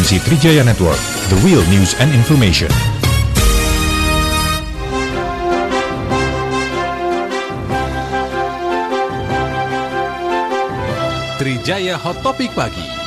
frekuensi Trijaya Network, the real news and information. Trijaya Hot Topic Pagi.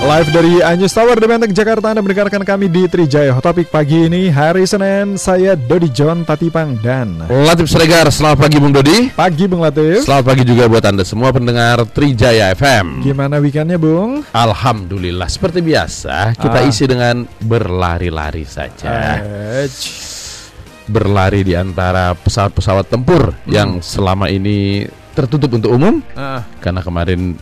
Live dari Anjus Tower di Menteng, Jakarta Anda mendengarkan kami di Trijaya. Hot Topic pagi ini Hari Senin, saya Dodi John Tatipang dan Latif Sregar, selamat pagi Bung Dodi. Pagi Bung Latif. Selamat pagi juga buat Anda semua pendengar Trijaya FM Gimana weekendnya Bung? Alhamdulillah, seperti biasa kita Ah. isi dengan berlari-lari saja. Eh, Berlari di antara pesawat-pesawat tempur yang selama ini tertutup untuk umum. Ah, Karena kemarin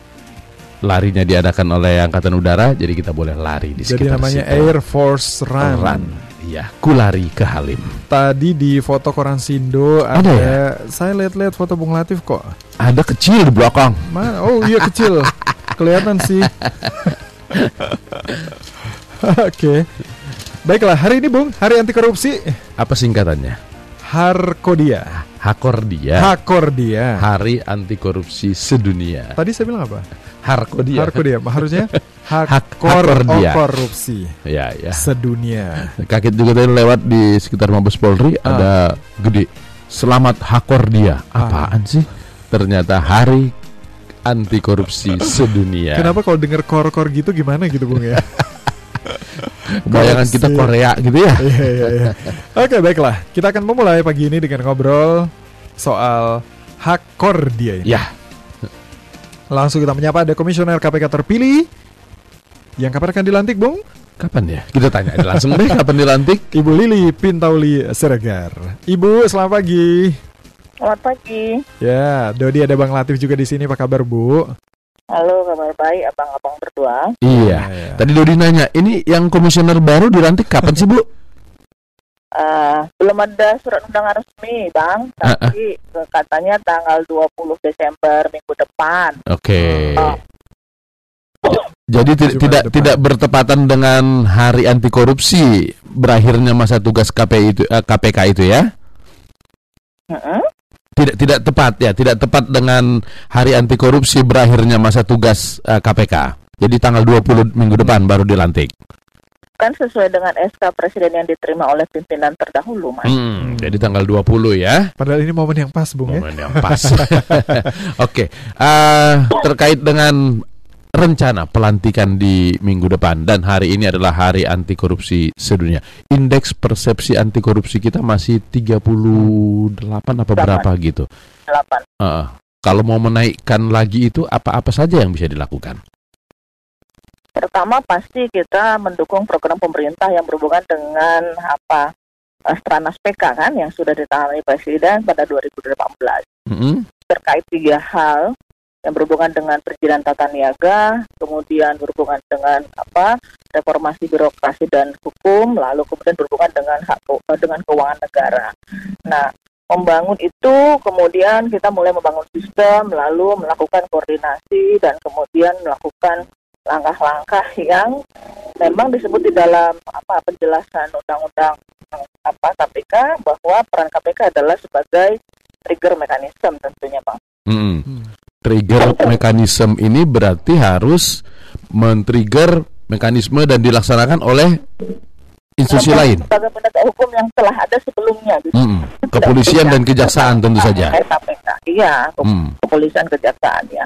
larinya diadakan oleh Angkatan Udara Jadi kita boleh lari di Jadi sekitar namanya situ. Air Force Run, Run. Iya, kulari ke Halim Tadi di foto koran Sindo Ada ada, ya? Saya lihat-lihat foto Bung Latif kok Ada kecil di belakang Mana? Oh iya kecil Kelihatan sih Oke Baiklah, hari ini Bung, hari anti korupsi Apa singkatannya? Harkodia Hakordia Hakordia Hari Anti Korupsi Sedunia. Tadi saya bilang apa? Harkodia. Harkodia, harusnya Hak- hakor hakordia. korupsi Ya, ya. sedunia. Kaget juga tadi lewat di sekitar Mabes Polri Ah. ada gede. Selamat Hakordia. Ah. Apaan sih? Ternyata Hari Anti Korupsi Sedunia. Kenapa kalau dengar kor-kor gitu gimana gitu Bung ya? Bayangan kita. Korea gitu ya. Iya iya iya. Oke baiklah, kita akan memulai pagi ini dengan ngobrol soal hakordia ini. Ya, Langsung kita menyapa ada komisioner KPK terpilih yang kapan akan dilantik Bung? kapan ya? Kita tanya aja langsung deh kapan dilantik. Ibu Lili Pintauli Siregar. Ibu, selamat pagi. Selamat pagi. Ya, Dodi ada Bang Latif juga di sini. Apa kabar Bu? Halo, kabar baik abang-abang berdua. Iya. Ya, ya. Tadi Dodi nanya, ini yang komisioner baru dilantik kapan sih, Bu? Eh, belum ada surat undangan resmi, Bang. Ah, Tapi eh, katanya tanggal 20 Desember minggu depan. Oke. Oh. Jadi tidak depan. tidak bertepatan dengan Hari Anti Korupsi berakhirnya masa tugas KPI itu eh, KPK itu ya? Mm-mm. Tidak tidak tepat ya, tidak tepat dengan Hari Anti Korupsi berakhirnya masa tugas eh, KPK. Jadi tanggal 20 minggu depan baru dilantik. Kan sesuai dengan SK Presiden yang diterima oleh pimpinan terdahulu, Mas. Hmm, jadi tanggal 20 ya. Padahal ini momen yang pas Bung ya. Momen yang pas. Oke, eh, terkait dengan rencana pelantikan di minggu depan dan hari ini adalah hari anti korupsi sedunia. Indeks persepsi anti korupsi kita masih 38 apa berapa gitu. 8. Eh, kalau mau menaikkan lagi itu apa-apa saja yang bisa dilakukan? Pertama pasti kita mendukung program pemerintah yang berhubungan dengan apa? eh, Stranas PK kan yang sudah ditangani Presiden pada 2018. Mm-mm. terkait tiga hal yang berhubungan dengan perizinan tata niaga, kemudian berhubungan dengan apa reformasi birokrasi dan hukum, lalu kemudian berhubungan dengan hak eh, dengan keuangan negara. Nah, membangun itu kemudian kita mulai membangun sistem, lalu melakukan koordinasi dan kemudian melakukan langkah-langkah yang memang disebut di dalam apa penjelasan undang-undang apa KPK bahwa peran KPK adalah sebagai trigger mechanism tentunya bang. Mm-mm. Hmm. Trigger mekanisme ini berarti harus men-trigger mekanisme dan dilaksanakan oleh institusi lain. Sebagai penegak hukum yang telah ada sebelumnya. Gitu. Mm-mm. Kepolisian dan kejaksaan tentu saja. KPK, iya, Hmm. kepolisian kejaksaan ya.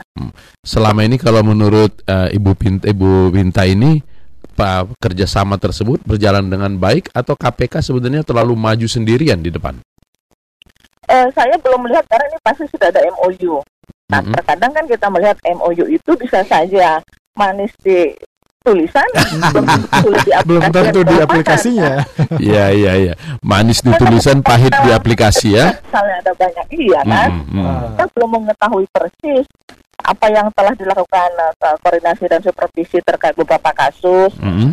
Selama ini kalau menurut eh, Ibu Pinta, Ibu Pinta ini Pak kerjasama tersebut berjalan dengan baik atau KPK sebenarnya terlalu maju sendirian di depan? Eh, saya belum melihat karena ini pasti sudah ada MOU. Nah, Mm-mm. terkadang kan kita melihat MOU itu bisa saja manis di tulisan, belum tentu di aplikasinya. Iya iya iya. Manis di tulisan, pahit di aplikasi ya. Misalnya ada banyak iya kan. Mm. Ah. kita belum mengetahui persis apa yang telah dilakukan eh, koordinasi dan supervisi terkait beberapa kasus Mm-mm.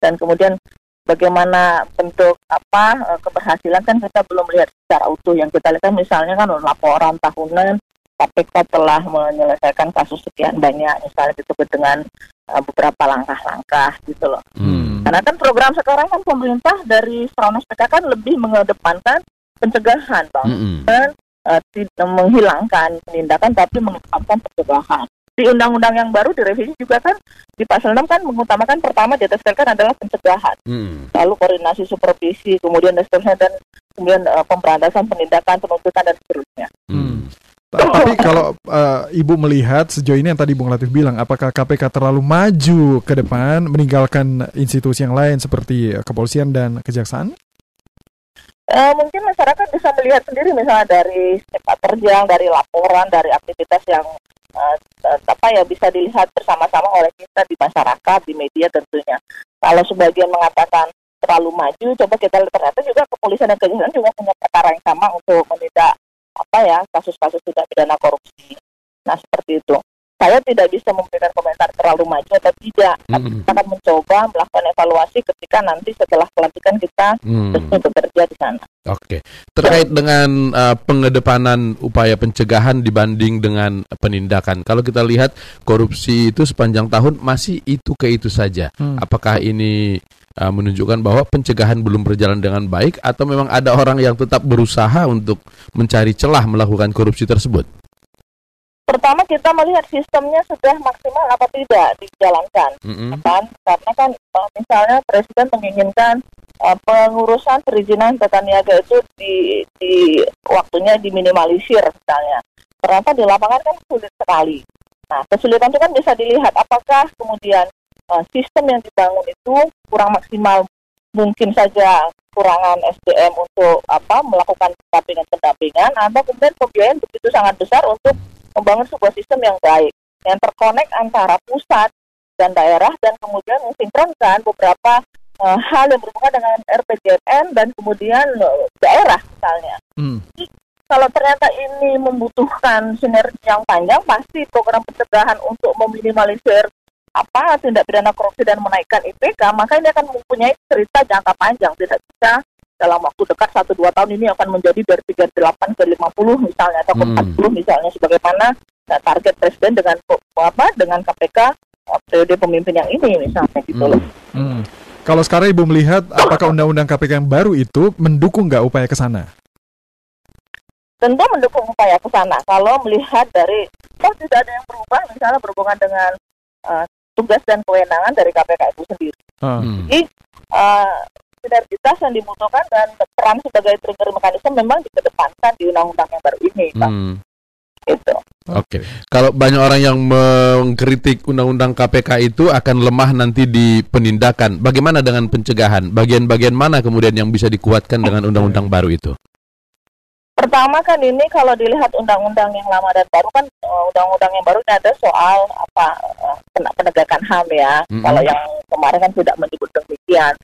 dan kemudian bagaimana bentuk apa eh, keberhasilan kan kita belum melihat secara utuh yang kita lihat kan misalnya kan laporan tahunan KPK telah menyelesaikan kasus sekian banyak misalnya disebut dengan eh, beberapa langkah-langkah gitu loh. Mm. Karena kan program sekarang kan pemerintah dari Stranas PK kan lebih mengedepankan pencegahan bang Mm-mm. dan eh, tidak menghilangkan penindakan tapi mengedepankan pencegahan. di undang-undang yang baru direvisi juga kan di pasal 6 kan mengutamakan pertama ditekankan adalah pencegahan, Hmm. lalu koordinasi supervisi, kemudian dan seterusnya dan kemudian eh, pemberantasan penindakan penuntutan dan seterusnya. Hmm. Ta- Tapi kalau eh, Ibu melihat sejauh ini yang tadi Bung Latif bilang, apakah KPK terlalu maju ke depan meninggalkan institusi yang lain seperti kepolisian dan kejaksaan? Eh, mungkin masyarakat bisa melihat sendiri misalnya dari sepak terjang, dari laporan, dari aktivitas yang eh, apa ya bisa dilihat bersama-sama oleh kita di masyarakat, di media tentunya. Kalau sebagian mengatakan terlalu maju, coba kita lihat ternyata juga kepolisian dan kejaksaan juga punya perkara yang sama untuk menindak apa ya kasus-kasus tindak pidana korupsi. Nah seperti itu. Saya tidak bisa memberikan komentar terlalu maju atau tidak. Tapi kita akan mencoba melakukan evaluasi ketika nanti setelah pelantikan kita Hmm. resmi bekerja di sana. Oke, terkait dengan uh, pengedepanan upaya pencegahan dibanding dengan penindakan. Kalau kita lihat korupsi itu sepanjang tahun masih itu ke itu saja. Hmm. Apakah ini uh, menunjukkan bahwa pencegahan belum berjalan dengan baik atau memang ada orang yang tetap berusaha untuk mencari celah melakukan korupsi tersebut? Pertama kita melihat sistemnya sudah maksimal apa tidak dijalankan, Mm-mm. kan? Karena kan eh, misalnya presiden menginginkan eh, pengurusan perizinan tata niaga itu di, di waktunya diminimalisir misalnya. Ternyata di lapangan kan sulit sekali. Nah kesulitan itu kan bisa dilihat apakah kemudian eh, sistem yang dibangun itu kurang maksimal, mungkin saja kurangan SDM untuk apa melakukan pendampingan-pendampingan, atau kemudian pembiayaan begitu sangat besar untuk membangun sebuah sistem yang baik, yang terkonek antara pusat dan daerah dan kemudian mensinkronkan beberapa eh, hal yang berhubungan dengan RPJMN dan kemudian eh, daerah misalnya. Hmm. Kalau ternyata ini membutuhkan sinergi yang panjang, pasti program pencegahan untuk meminimalisir apa tindak pidana korupsi dan menaikkan IPK, maka ini akan mempunyai cerita jangka panjang, tidak bisa dalam waktu dekat 1-2 tahun ini akan menjadi dari 38 ke 50 misalnya atau ke Hmm. 40 misalnya sebagaimana eh, target presiden dengan apa dengan KPK eh, periode pemimpin yang ini misalnya gitu loh. Hmm. Kalau sekarang Ibu melihat apakah undang-undang KPK yang baru itu mendukung nggak upaya ke sana? tentu mendukung upaya ke sana. Kalau melihat dari oh tidak ada yang berubah, misalnya berhubungan dengan eh, tugas dan kewenangan dari KPK itu sendiri. Ah. Hmm. Eh, sinergitas yang dibutuhkan dan peran sebagai trigger mekanisme memang dikedepankan di undang-undang yang baru ini, Pak. Hmm. Gitu. Oke, kalau banyak orang yang mengkritik undang-undang KPK itu akan lemah nanti di penindakan. Bagaimana dengan pencegahan? Bagian-bagian mana kemudian yang bisa dikuatkan dengan undang-undang baru itu? Pertama kan ini kalau dilihat undang-undang yang lama dan baru kan eh, undang-undang yang baru ada soal apa eh, pen- penegakan HAM ya. Mm-mm. Kalau yang kemarin kan tidak menyebut demikian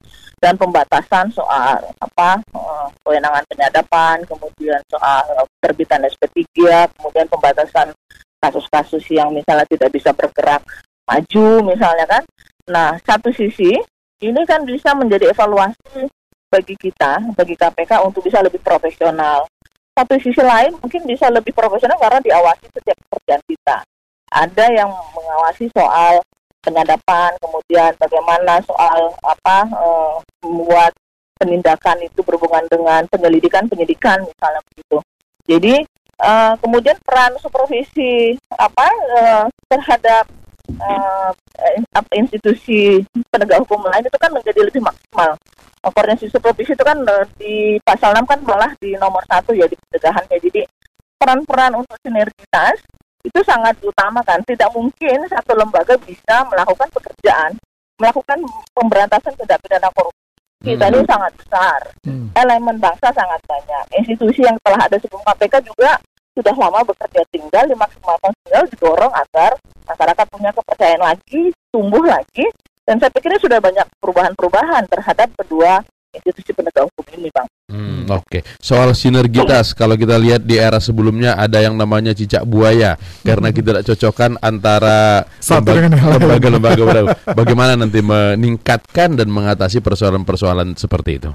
dan pembatasan soal apa eh, kewenangan penyadapan, kemudian soal terbitan SP3, kemudian pembatasan kasus-kasus yang misalnya tidak bisa bergerak maju misalnya kan. Nah, satu sisi ini kan bisa menjadi evaluasi bagi kita, bagi KPK untuk bisa lebih profesional satu sisi lain mungkin bisa lebih profesional karena diawasi setiap pekerjaan kita. Ada yang mengawasi soal penyadapan, kemudian bagaimana soal apa eh, membuat penindakan itu berhubungan dengan penyelidikan penyidikan misalnya begitu. Jadi eh, kemudian peran supervisi apa eh, terhadap apa, institusi penegak hukum lain itu kan menjadi lebih maksimal koordinasi supervisi itu kan eh, di pasal 6 kan malah di nomor satu ya di pencegahannya. Jadi peran-peran untuk sinergitas itu sangat diutamakan. Tidak mungkin satu lembaga bisa melakukan pekerjaan, melakukan pemberantasan tindak pidana korupsi. Kita Hmm. ini sangat besar. Hmm. Elemen bangsa sangat banyak. Institusi yang telah ada sebelum KPK juga sudah lama bekerja tinggal dimaksimalkan tinggal didorong agar masyarakat punya kepercayaan lagi, tumbuh lagi dan saya pikir ini sudah banyak perubahan-perubahan terhadap kedua institusi penegak hukum ini, Bang. Hmm, Oke, soal sinergitas kalau kita lihat di era sebelumnya ada yang namanya cicak buaya karena kita tidak cocokkan antara lembaga-lembaga baru. Bagaimana nanti meningkatkan dan mengatasi persoalan-persoalan seperti itu?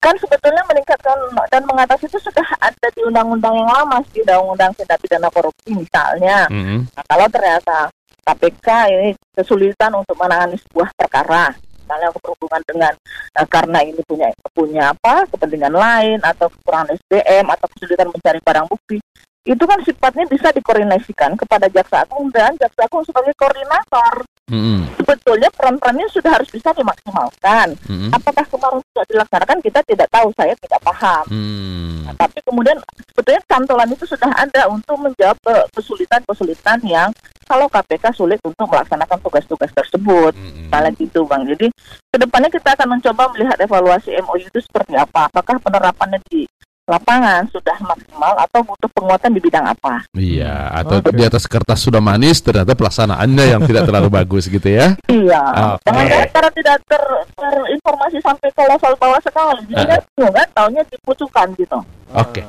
Kan sebetulnya meningkatkan dan mengatasi itu sudah ada di undang-undang yang lama, di undang-undang tindak pidana korupsi misalnya. Hmm. Nah, kalau ternyata KPK ini kesulitan untuk menangani sebuah perkara, misalnya berhubungan dengan eh, karena ini punya punya apa kepentingan lain atau kekurangan SDM atau kesulitan mencari barang bukti, itu kan sifatnya bisa dikoordinasikan kepada jaksa agung dan jaksa agung sebagai koordinator. Mm-mm. Sebetulnya peran-perannya sudah harus bisa dimaksimalkan. Mm-mm. Apakah kemarin sudah dilaksanakan kita tidak tahu, saya tidak paham. Mm. Nah, tapi kemudian sebetulnya cantolan itu sudah ada untuk menjawab ke- kesulitan-kesulitan yang kalau KPK sulit untuk melaksanakan tugas-tugas tersebut. Misalnya gitu Bang. Jadi ke depannya kita akan mencoba melihat evaluasi MOU itu seperti apa. Apakah penerapannya di lapangan sudah maksimal atau butuh penguatan di bidang apa? Iya, atau Oke. di atas kertas sudah manis, ternyata pelaksanaannya yang tidak terlalu bagus gitu ya. Iya. Oke. Jangan-jangan karena tidak ter, terinformasi sampai ke level bawah sekali. Jadi Ah. kan bingung kan, taunya dipucukan gitu. Oke,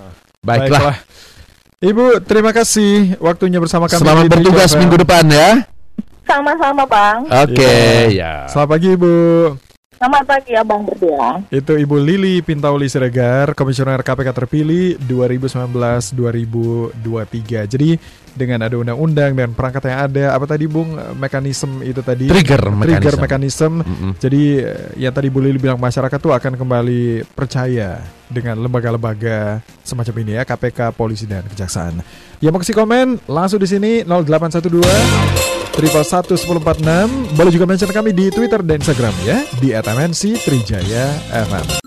baiklah. Ibu, terima kasih waktunya bersama kami. Selamat di bertugas minggu depan ya. Sama-sama Bang. Oke, ya. Selamat pagi Ibu. Selamat pagi Abang berdua. Itu Ibu Lili Pintauli Siregar, Komisioner KPK terpilih 2019-2023. Jadi dengan ada undang-undang dan perangkat yang ada, apa tadi Bung, mekanisme itu tadi? Trigger Trigger mekanisme. Mm-mm. Jadi eh, yang tadi Bu Lili bilang masyarakat tuh akan kembali percaya dengan lembaga-lembaga semacam ini ya, KPK, polisi dan kejaksaan. Ya mau kasih komen langsung di sini 0812 triple satu sepuluh empat enam. Boleh juga mention kami di Twitter dan Instagram ya di @mnc Trijaya FM.